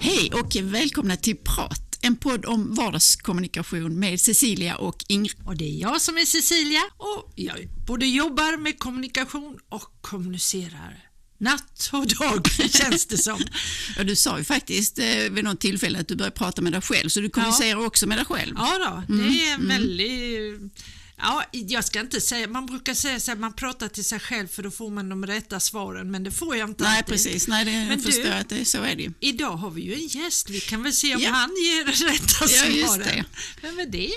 Hej och välkomna till Prat, en podd om vardagskommunikation med Cecilia och Ingrid. Och det är jag som är Cecilia och jag både jobbar med kommunikation och kommunicerar natt och dag känns det som. Ja, du sa ju faktiskt eh, vid något tillfälle att du började prata med dig själv, så du kommunicerar ja. också med dig själv. Ja, då, det mm, är mm. väldigt Ja, jag ska inte säga, man brukar säga så att man pratar till sig själv för då får man de rätta svaren, men det får jag inte Nej, alltid. precis. Nej, det, men jag förstår att det, så är det ju. Idag har vi ju en gäst, vi kan väl se om ja. han ger rätta svaren. Ja, just det. Vem är det?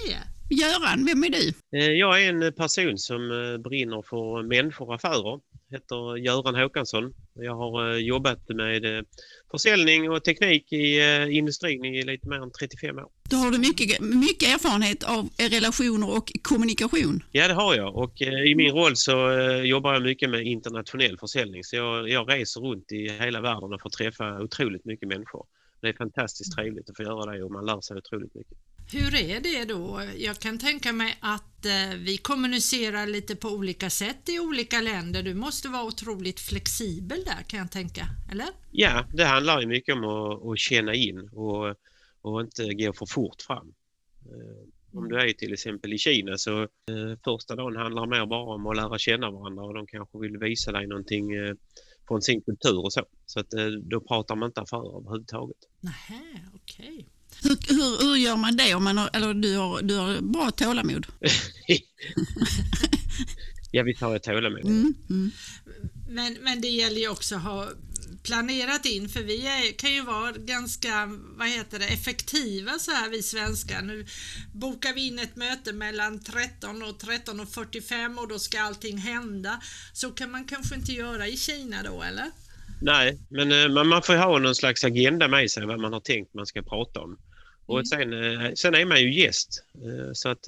Göran, vem är du? Eh, jag är en person som eh, brinner för människor och affärer. Jag heter Göran Håkansson. Jag har eh, jobbat med försäljning och teknik i industrin i lite mer än 35 år. Då har du mycket, mycket erfarenhet av relationer och kommunikation. Ja, det har jag och i min roll så jobbar jag mycket med internationell försäljning. Så jag, jag reser runt i hela världen och får träffa otroligt mycket människor. Det är fantastiskt trevligt att få göra det och man lär sig otroligt mycket. Hur är det då? Jag kan tänka mig att eh, vi kommunicerar lite på olika sätt i olika länder. Du måste vara otroligt flexibel där kan jag tänka, eller? Ja, det handlar ju mycket om att, att känna in och, och inte gå för fort fram. Eh, om du är till exempel i Kina så eh, första dagen handlar mer bara om att lära känna varandra och de kanske vill visa dig någonting eh, från sin kultur och så. Så att eh, då pratar man inte affärer överhuvudtaget. Nähä, okej. Okay. Hur, hur, hur, gör man det om man har, eller du har, du har bra tålamod? ja, vi tar ett tålamod. Mm, mm. Men, men det gäller ju också att ha planerat in för vi är, kan ju vara ganska vad heter det, effektiva så här vi svenskar. Nu bokar vi in ett möte mellan 13 och 13.45 och, och då ska allting hända. Så kan man kanske inte göra i Kina då eller? Nej, men eh, man får ha någon slags agenda med sig vad man har tänkt man ska prata om. Och mm. sen, eh, sen är man ju gäst. Eh, så att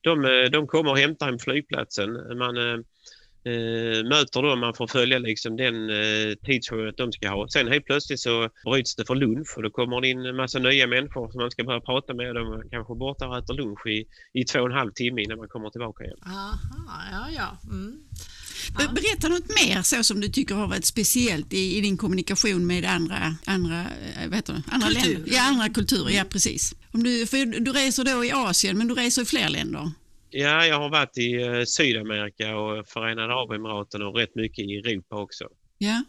de, de kommer och hämtar en flygplatsen. Man möter dem, man får följa liksom den tidsschemat de ska ha. Sen helt plötsligt så bryts det för lunch och då kommer det in en massa nya människor som man ska börja prata med. De kanske borta och äter lunch i, i två och en halv timme innan man kommer tillbaka igen. Aha, ja, ja. Mm. Ja. Berätta något mer så som du tycker har varit speciellt i, i din kommunikation med andra, andra, eh, vad heter det? andra Kultur. länder. Ja, andra kulturer. Ja, precis. Om du, för du reser då i Asien, men du reser i fler länder. Ja, jag har varit i eh, Sydamerika och Förenade Arabemiraten och rätt mycket i Europa också. Ja.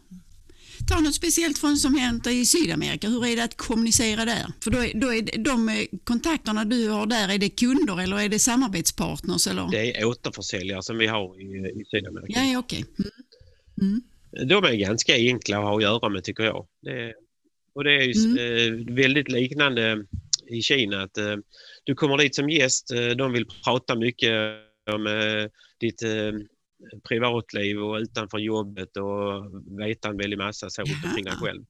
Ta något speciellt från som hänt i Sydamerika. Hur är det att kommunicera där? För då är, då är de eh, kontakterna du har där, är det kunder eller är det samarbetspartners? Eller? Det är återförsäljare som vi har i, i Sydamerika. Ja, okej. Okay. Mm. Mm. De är ganska enkla att ha att göra med tycker jag. Det, och det är mm. eh, väldigt liknande i Kina att eh, du kommer dit som gäst, de vill prata mycket om ditt privatliv och utanför jobbet och veta en väldig massa så runt omkring dig själv.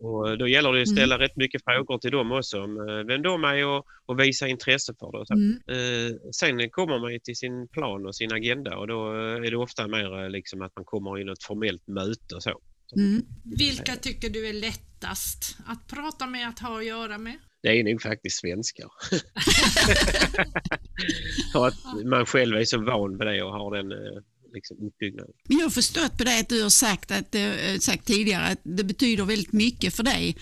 Och då gäller det att ställa mm. rätt mycket frågor till dem också om eh, vem de är och, och visa intresse för det. Mm. Eh, sen kommer man till sin plan och sin agenda och då är det ofta mer liksom att man kommer i något formellt möte och så. Mm. Vilka tycker du är lättast att prata med, att ha att göra med? Det är nog faktiskt svenskar. För att man själv är så van vid det och har den eh, liksom, uppbyggnaden. Jag har förstått på dig att du har sagt, att, eh, sagt tidigare att det betyder väldigt mycket för dig.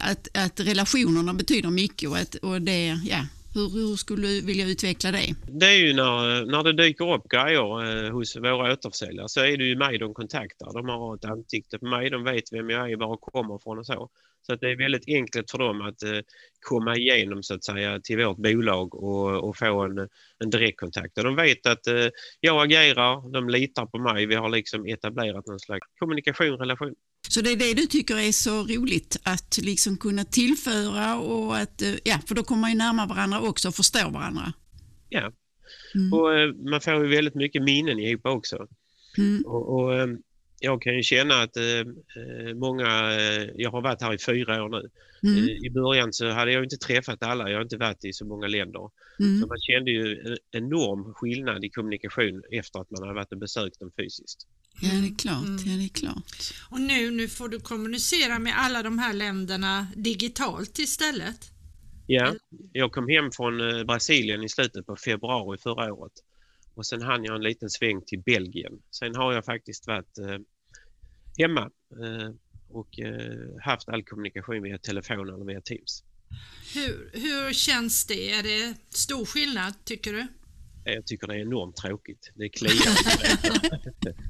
Att, att relationerna betyder mycket och, att, och det, ja, hur, hur, skulle du vilja utveckla det? Det är ju när, när det dyker upp grejer eh, hos våra återförsäljare så är det ju mig de kontaktar. De har ett ansikte på mig, de vet vem jag är, var jag kommer ifrån och så. Så att det är väldigt enkelt för dem att eh, komma igenom så att säga till vårt bolag och, och få en, en direktkontakt. Och de vet att eh, jag agerar, de litar på mig. Vi har liksom etablerat någon slags kommunikation, relation. Så det är det du tycker är så roligt att liksom kunna tillföra och att, eh, ja, för då kommer man ju närmare varandra också och förstår varandra. Ja, mm. och eh, man får ju väldigt mycket minnen ihop också. Mm. Och, och eh, jag kan ju känna att många, jag har varit här i fyra år nu. Mm. I början så hade jag inte träffat alla, jag har inte varit i så många länder. Mm. Så man kände ju en enorm skillnad i kommunikation efter att man hade varit och besökt dem fysiskt. Ja, det är klart. Mm. Ja, det är klart. Och nu, nu får du kommunicera med alla de här länderna digitalt istället? Ja, jag kom hem från eh, Brasilien i slutet på februari förra året. Och sen hann jag en liten sväng till Belgien. Sen har jag faktiskt varit eh, hemma eh, och eh, haft all kommunikation via telefon eller via Teams. Hur, hur känns det? Är det stor skillnad tycker du? Jag tycker det är enormt tråkigt. Det kliar.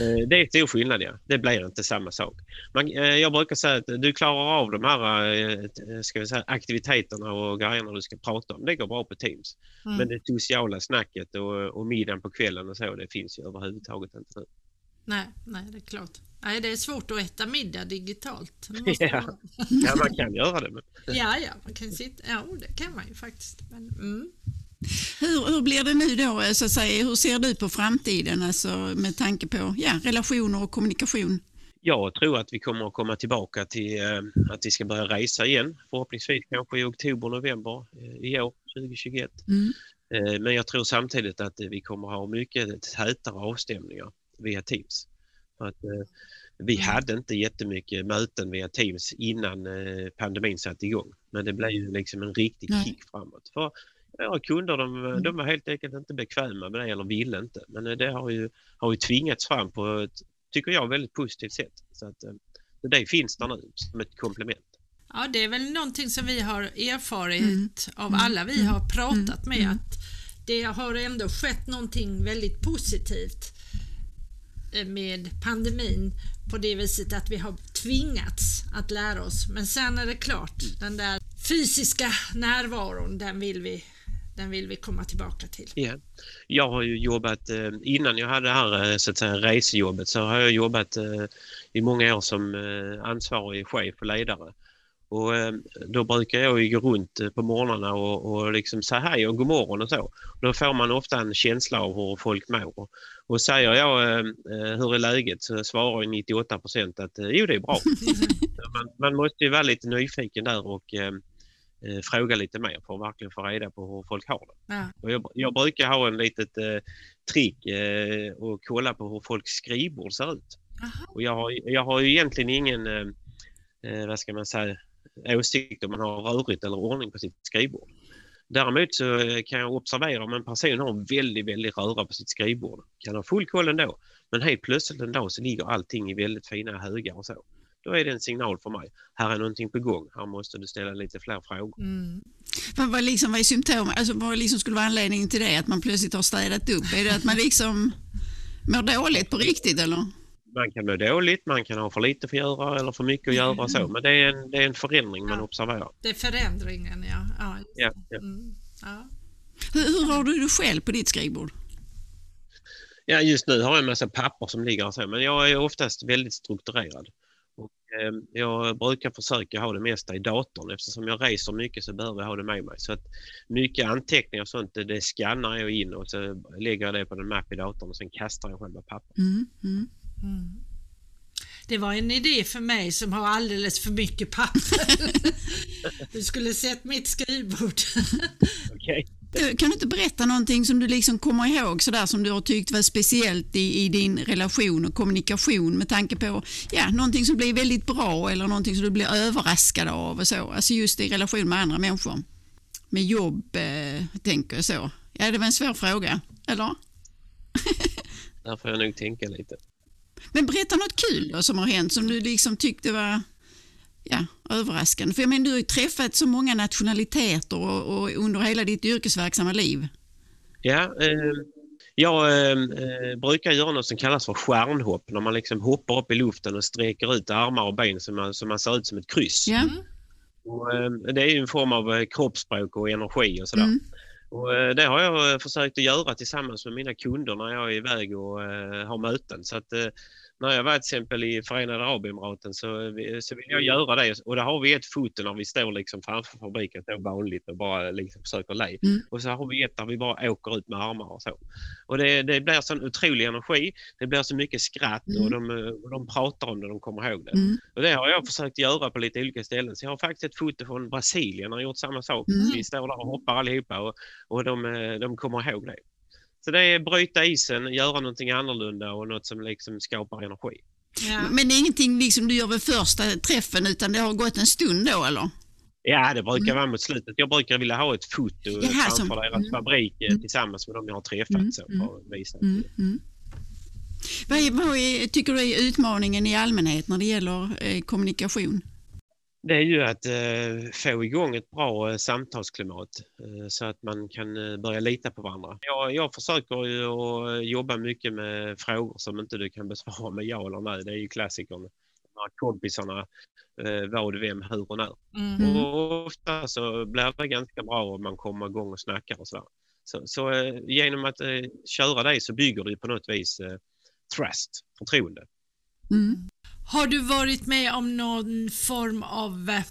Eh, det är stor skillnad, ja. Det blir inte samma sak. Man, eh, jag brukar säga att du klarar av de här eh, ska vi säga, aktiviteterna och grejerna du ska prata om. Det går bra på Teams. Mm. Men det sociala snacket och, och middagen på kvällen och så, det finns ju överhuvudtaget inte nu. Nej, nej, det är klart. Nej, det är svårt att äta middag digitalt. Ja. ja, man kan göra det. Men... Ja, ja, man kan sitta, ja, det kan man ju faktiskt. Men, mm. Hur, hur blir det nu då? Så att säga, hur ser du på framtiden alltså, med tanke på ja, relationer och kommunikation? Jag tror att vi kommer att komma tillbaka till eh, att vi ska börja resa igen. Förhoppningsvis kanske i oktober, november eh, i år, 2021. Mm. Eh, men jag tror samtidigt att vi kommer att ha mycket tätare avstämningar via Teams. Att, vi mm. hade inte jättemycket möten via Teams innan pandemin satte igång. Men det blev ju liksom en riktig kick framåt. För Ja, kunder de, mm. de var helt enkelt inte bekväma med det eller ville inte. Men eh, det har ju, har ju tvingats fram på ett, tycker jag, väldigt positivt sätt. Så att, eh, det finns där nu som ett komplement. Ja, det är väl någonting som vi har erfarit mm. av mm. alla vi har pratat mm. med att det har ändå skett någonting väldigt positivt eh, med pandemin på det viset att vi har tvingats att lära oss. Men sen är det klart, den där fysiska närvaron, den vill vi den vill vi komma tillbaka till. Ja. Jag har ju jobbat, eh, innan jag hade det här eh, så att säga, resejobbet så har jag jobbat eh, i många år som ansvarig chef och ledare. Och då brukar jag gå runt på morgnarna och, och liksom säga hej och god morgon och så. Då får man ofta en känsla av hur folk mår. Och säger jag hur är läget så svarar 98 procent att jo det är bra. man, man måste ju vara lite nyfiken där och eh, fråga lite mer för att verkligen få reda på hur folk har det. Ja. Och jag, jag, brukar ha en litet eh, trick eh, och kolla på hur folks skrivbord ser ut. Aha. Och jag har, jag har ju egentligen ingen, eh, eh, vad ska man säga, åsikt om man har rörigt eller ordning på sitt skrivbord. Däremot så kan jag observera om en person har väldigt, väldigt röra på sitt skrivbord. Kan ha full koll ändå. Men helt plötsligt en dag så ligger allting i väldigt fina högar och så då är det en signal för mig. Här är någonting på gång. Här måste du ställa lite fler frågor. Mm. Vad, vad, liksom, vad är symptomen? Alltså, vad liksom skulle vara anledningen till det? Att man plötsligt har städat upp? Är det att man liksom mår dåligt på riktigt eller? Man kan må dåligt, man kan ha för lite för att göra eller för mycket att göra mm. så. Men det är en, det är en förändring man observerar. Det är förändringen, ja. Ja, ja, ja. Mm. ja. Hur, hur har du det själv på ditt skrivbord? Ja, just nu har jag en massa papper som ligger och så, men jag är oftast väldigt strukturerad. Ehm, jag brukar försöka ha det mesta i datorn eftersom jag reser mycket så behöver jag ha det med mig. Så att mycket anteckningar och sånt det, det skannar jag in och så lägger jag det på en mapp i datorn och sen kastar jag själva pappret. Mm, mm. Mm. Det var en idé för mig som har alldeles för mycket papper. du skulle sett mitt skrivbord. okay. Kan du inte berätta någonting som du liksom kommer ihåg sådär som du har tyckt var speciellt i, i, din relation och kommunikation med tanke på ja, någonting som blir väldigt bra eller någonting som du blir överraskad av och så. Alltså just i relation med andra människor. Med jobb, eh, tänker jag så. Ja, det var en svår fråga, eller? Där får jag nog tänka lite. Men berätta något kul då som har hänt som du liksom tyckte var ja, överraskande. För jag menar, du har ju träffat så många nationaliteter och, och under hela ditt yrkesverksamma liv. Ja, eh, jag eh, brukar göra något som kallas för stjärnhopp när man liksom hoppar upp i luften och sträcker ut armar och ben så man, så man ser ut som ett kryss. Ja. Och, eh, det är en form av eh, kroppsspråk och energi och sådär. Mm. Och eh, det har jag försökt att göra tillsammans med mina kunder när jag är iväg och har möten. Så att, när jag var till exempel i Förenade Arabemiraten så, så vill jag göra det och där har vi ett foto när vi står liksom framför fabriken, står vanligt och bara liksom försöker le. Mm. Och så har vi ett där vi bara åker ut med armar och så. Och det, det blir sån otrolig energi, det blir så mycket skratt mm. och, de, och de pratar om det, de kommer ihåg det. Mm. Och det har jag försökt göra på lite olika ställen. Så jag har faktiskt ett foto från Brasilien, har gjort samma sak. Mm. Vi står där och hoppar allihopa och, och de, de kommer ihåg det. Så det är bryta isen, göra någonting annorlunda och något som liksom skapar energi. Ja. Men det är ingenting liksom du gör vid första träffen utan det har gått en stund då eller? Ja, det brukar mm. vara mot slutet. Jag brukar vilja ha ett foto Jaha, framför som... deras mm. fabrik eh, mm. tillsammans med dem jag har träffat. Mm. Så, för att visa. Mm. mm. Vad, är, vad är, tycker du är utmaningen i allmänhet när det gäller eh, kommunikation? Det är ju att eh, få igång ett bra eh, samtalsklimat eh, så att man kan eh, börja lita på varandra. Jag, jag försöker ju att jobba mycket med frågor som inte du kan besvara med ja eller nej. Det är ju klassikern. Kompisarna, eh, vad, vem, hur och när. Mm. Och ofta så blir det ganska bra om man kommer igång och snackar och. Så, så eh, genom att eh, köra det så bygger du på något vis eh, trust, förtroende. Mm. Har du varit med om någon form av eh,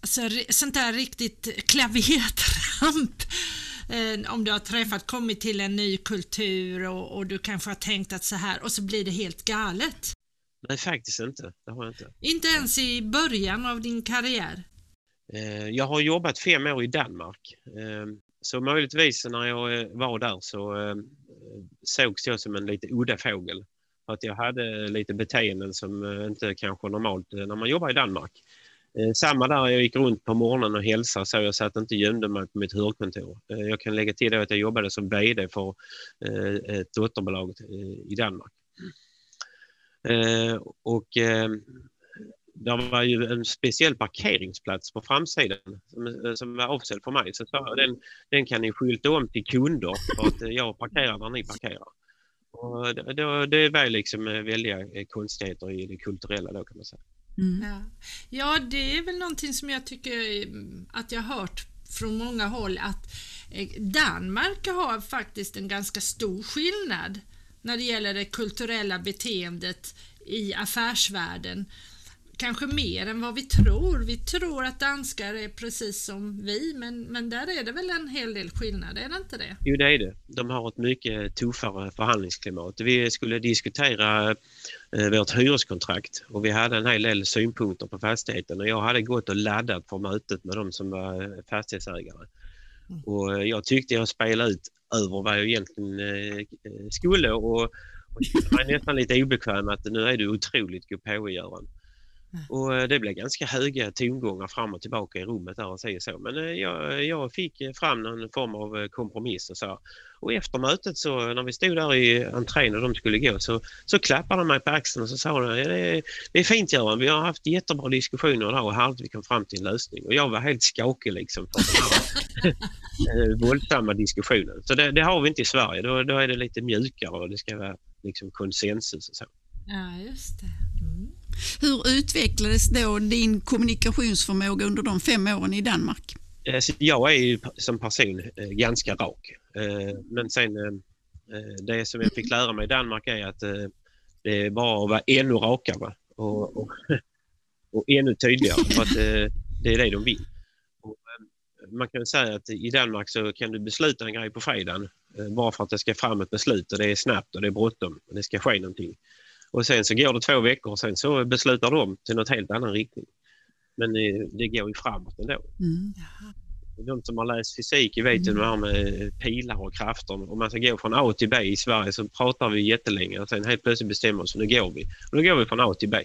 alltså, sånt där riktigt klavertramp? Eh, om du har träffat, kommit till en ny kultur och, och du kanske har tänkt att så här och så blir det helt galet. Nej, faktiskt inte. Det har jag inte. Inte ens i början av din karriär. Eh, Jag har jobbat fem år i Danmark. Så möjligtvis när jag var där så sågs jag som en lite udda fågel. För att jag hade lite beteenden som eh, inte kanske normalt eh, när man jobbar i Danmark. Eh, samma där, jag gick runt på morgonen och hälsade så jag satt inte gömde mig på mitt hyrkontor. Jag kan lägga till att jag jobbade som VD för ett dotterbolag i Danmark. Och det var ju en speciell parkeringsplats på framsidan som, som var avsedd för mig. Så jag, den, den kan ni skylta om till kunder för att jag parkerar där ni parkerar. Och det, det, var liksom eh, väldiga eh, konstigheter i det kulturella då kan man säga. Mm. Ja. ja, det är väl någonting som jag tycker mm, att jag har hört från många håll att eh, Danmark har faktiskt en ganska stor skillnad när det gäller det kulturella beteendet i affärsvärlden. Kanske mer än vad vi tror. Vi tror att danskar är precis som vi, men, men där är det väl en hel del skillnad, är det inte det? Jo, det är det. De har ett mycket tuffare förhandlingsklimat. Vi skulle diskutera eh, vårt hyreskontrakt och vi hade en hel del synpunkter på fastigheten och jag hade gått och laddat för mötet med de som var eh, fastighetsägare. Mm. Och eh, jag tyckte jag spelade ut över vad jag egentligen skulle och, och kände mig nästan lite obekväm att nu är du otroligt gåpågörande. Mm. Och eh, det blev ganska höga tongångar fram och tillbaka i rummet där och säger så. Men eh, jag, jag fick eh, fram någon form av kompromiss och så. Och efter mötet så när vi stod där i entrén och de skulle gå så, så klappade de mig på axeln och så sa de det är, det är fint Göran, vi har haft jättebra diskussioner idag och här vi kom fram till en lösning. Och jag var helt skakig liksom för den här våldsamma diskussionen. Så det, det har vi inte i Sverige, då, då är det lite mjukare och det ska vara liksom konsensus och så. Ja, just det. Mm. Hur utvecklades då din kommunikationsförmåga under de fem åren i Danmark? Eh, jag är ju som person eh, ganska rak. Eh, men sen det som jag fick lära mig i Danmark är att det är bara att vara ännu rakare och, och, och ännu tydligare för att det är det de vill. Och, man kan säga att i Danmark så kan du besluta en grej på fredagen bara för att det ska fram ett beslut och det är snabbt och det är bråttom och det ska ske någonting. Och sen så går det två veckor och sen så beslutar de till något helt annan riktning. Men eh, det går ju framåt ändå. Mm. De som har läst fysik vet ju det här med pilar och krafter. Om man ska gå från A till B i Sverige så pratar vi jättelänge och sen helt plötsligt bestämmer oss nu går vi. Och då går vi från A till B.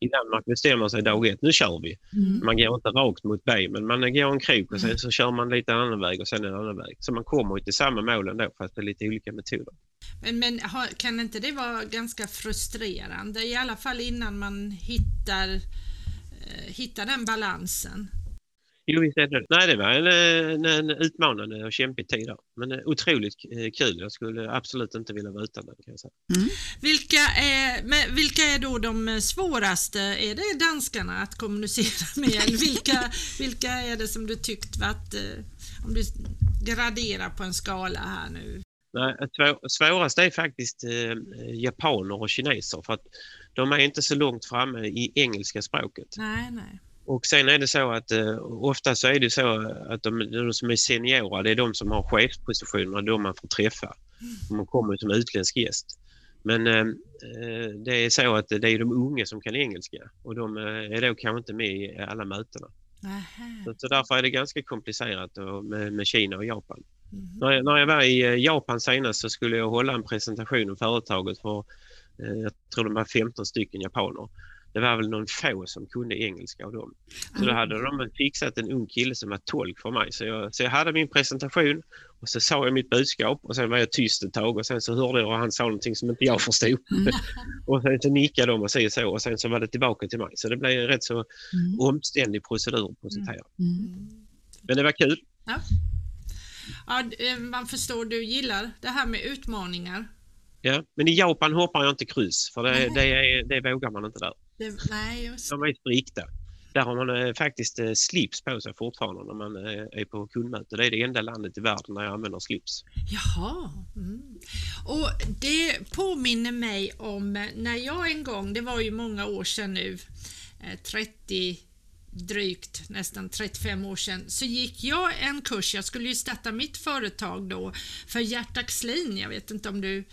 I Danmark bestämmer man sig dag ett, nu kör vi. Mm. Man går inte rakt mot B men man går en krok och sen så kör man lite annan väg och sen en annan väg. Så man kommer till samma mål ändå fast det är lite olika metoder. Men, men kan inte det vara ganska frustrerande, i alla fall innan man hittar, eh, hittar den balansen? Jo, visst är det Nej, det var en, en, en utmanande och kämpig tid där. Men eh, otroligt eh, kul. Jag skulle absolut inte vilja vara utan den kan jag säga. Vilka är, men vilka är då de svåraste? Är det danskarna att kommunicera med? Vilka, vilka är det som du tyckt varit, om du graderar på en skala här nu? Nej, svå- svårast är faktiskt eh, japaner och kineser för att de är inte så långt framme i engelska språket. Nej, nej. Och sen är det så att eh, ofta så är det så att de, de som är seniora, det är de som har chefspositionerna, de man får träffa. Om man kommer som utländsk gäst. Men eh, eh, det är så att det är de unga som kan engelska och de eh, är då kanske inte med i alla mötena. Så, så därför är det ganska komplicerat med, med Kina och Japan. Mhm. När jag, när jag var i eh, Japan senast så skulle jag hålla en presentation om företaget för eh, jag tror de var 15 stycken japaner. det var väl någon få som kunde engelska av dem. Så då hade de fixat en ung kille som var tolk för mig. Så jag, så jag hade min presentation och så sa jag mitt budskap och sen var jag tyst ett tag och sen så hörde jag att han sa någonting som inte jag förstod. och sen så nickade de och och så och sen så var det tillbaka till mig. Så det blev en rätt så Mm. omständig procedur att presentera. Mm. Men det var kul. Ja. Ja, eh, man förstår, du gillar det här med utmaningar. Ja. Men i Japan hoppar jag inte kryss för det, det, är, det vågar man inte där. Det, nej, just De är strikta. Där har man eh, faktiskt eh, slips på sig fortfarande när man är på kundmöte. Det är det enda landet i världen där jag använder slips. Jaha. Mm. Och det påminner mig om när jag en gång, det var ju många år sedan nu, eh, 30 drygt nästan 35 år sedan, så gick jag en kurs, jag skulle ju starta mitt företag då för Gert Axlin, jag vet inte om du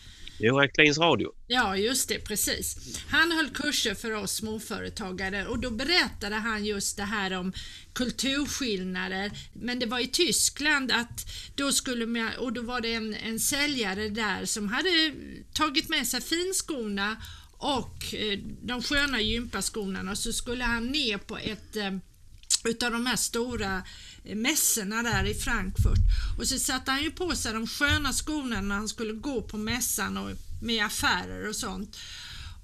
Jo, Klins Radio. Ja, just det, precis. Han höll kurser för oss småföretagare och då berättade han just det här om kulturskillnader. Men det var i Tyskland att då skulle man, och då var det en, en säljare där som hade tagit med sig finskorna och eh, de sköna gympaskorna och så skulle han ner på ett eh, utav de här stora eh, mässorna där i Frankfurt. Och så satte han ju på sig de sköna skorna när han skulle gå på mässan och med affärer och sånt.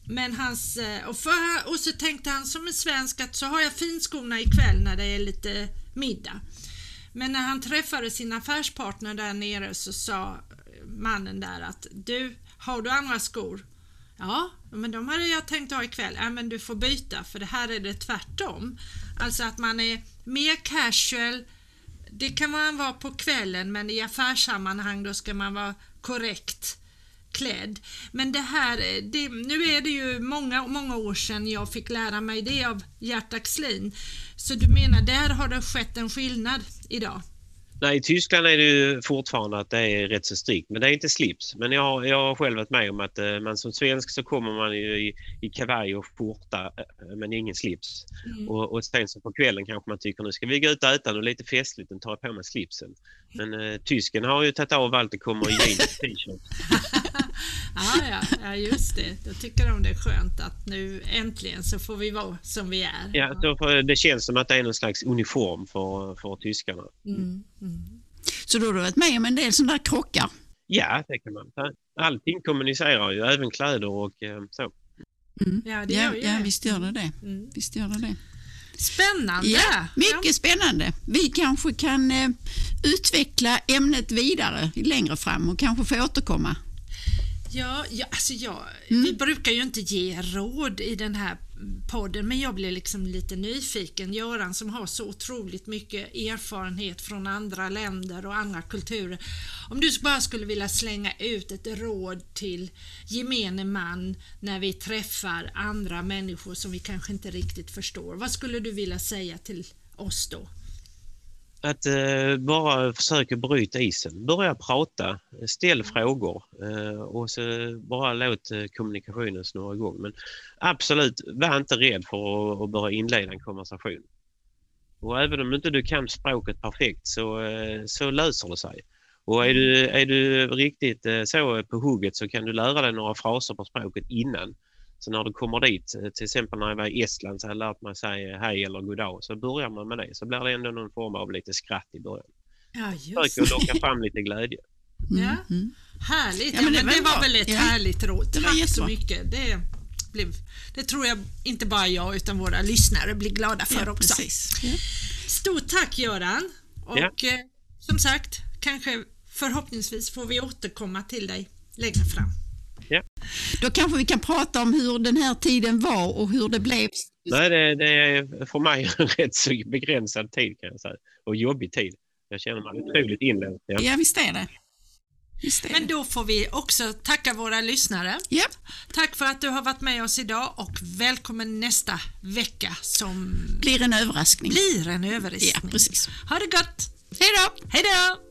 Men hans, och, för, och så tänkte han som en svensk att så har jag finskorna ikväll när det är lite middag. Men när han träffade sin affärspartner där nere så sa mannen där att du, har du andra skor? Ja, men de hade jag tänkt ha ikväll. Ja, men du får byta för det här är det tvärtom. Alltså att man är mer casual. Det kan man vara på kvällen men i affärssammanhang då ska man vara korrekt klädd. Men det här, det, nu är det ju många, många år sedan jag fick lära mig det av Gert Axlin. Så du menar, där har det skett en skillnad idag? Nej, i Tyskland är det ju fortfarande att det är rätt så strikt, men det är inte slips. Men jag, har- jag har själv varit med om att eh, man som svensk så kommer man ju i, i kavaj och skjorta eh, men ingen slips. Mm. Och, och sen så på kvällen kanske man tycker nu ska vi gå ut och äta och lite festligt och tar på mig slipsen. Men eh, tysken har ju tagit av allt och kommer i jeans t-shirt. Ja, ja, ja, just det. Då tycker de det är skönt att nu äntligen så får vi vara som vi är. Ja, för, det känns som att det är någon slags uniform för, för tyskarna. Mm, mm. Så då har du varit med om en del sådana där krockar. Ja, det kan man. Allting kommunicerar ju, även kläder och eh, så. Mm. Ja, det ja, gör ju ja, det. visst gör det det. Mm. Visst gör det det. Spännande! Ja, mycket spännande. Vi kanske kan eh, utveckla ämnet vidare längre fram och kanske få återkomma. Ja, ja, alltså jag, Mm. vi brukar ju inte ge råd i den här podden men jag blir liksom lite nyfiken. Göran som har så otroligt mycket erfarenhet från andra länder och andra kulturer. Om du bara skulle vilja slänga ut ett råd till gemene man när vi träffar andra människor som vi kanske inte riktigt förstår. Vad skulle du vilja säga till oss då? Att eh, bara försöka bryta isen. Börja prata, ställ frågor eh, och så bara låt eh, kommunikationen snurra igång. Men absolut, var inte rädd för att, att börja inleda en konversation. Och även om inte du kan språket perfekt så, eh, så löser det sig. Och är du, är du riktigt eh, så på hugget så kan du lära dig några fraser på språket innan. Så när du kommer dit, eh, till exempel när jag var i Estland så har jag lärt mig säga hej eller goddag. Så börjar man med det så blir det ändå någon form av lite skratt i början. Ja, just Försök att locka fram lite glädje. Mm. Ja. Mm. Härligt! Ja, Ja, men men det det, var var bra. väl ett Ja. härligt råd. Det var Tack så mycket. Det, blev, det tror jag inte bara jag utan våra lyssnare blir glada för Ja, också. precis. Ja. Stort tack Göran! Och Ja. eh, som sagt, kanske förhoppningsvis får vi återkomma till dig längre fram. Då kanske vi kan prata om hur den här tiden var och hur det blev. Nej, det, det är för mig en rätt så begränsad tid kan jag säga. Och jobbig tid. Jag känner mig otroligt inländ. Ja. Ja, visst är det. Men då får vi också tacka våra lyssnare. Ja, Tack för att du har varit med oss idag och välkommen nästa vecka som blir en överraskning. blir en överraskning. Ja, precis. Ha det gott! Hej då! Hej då!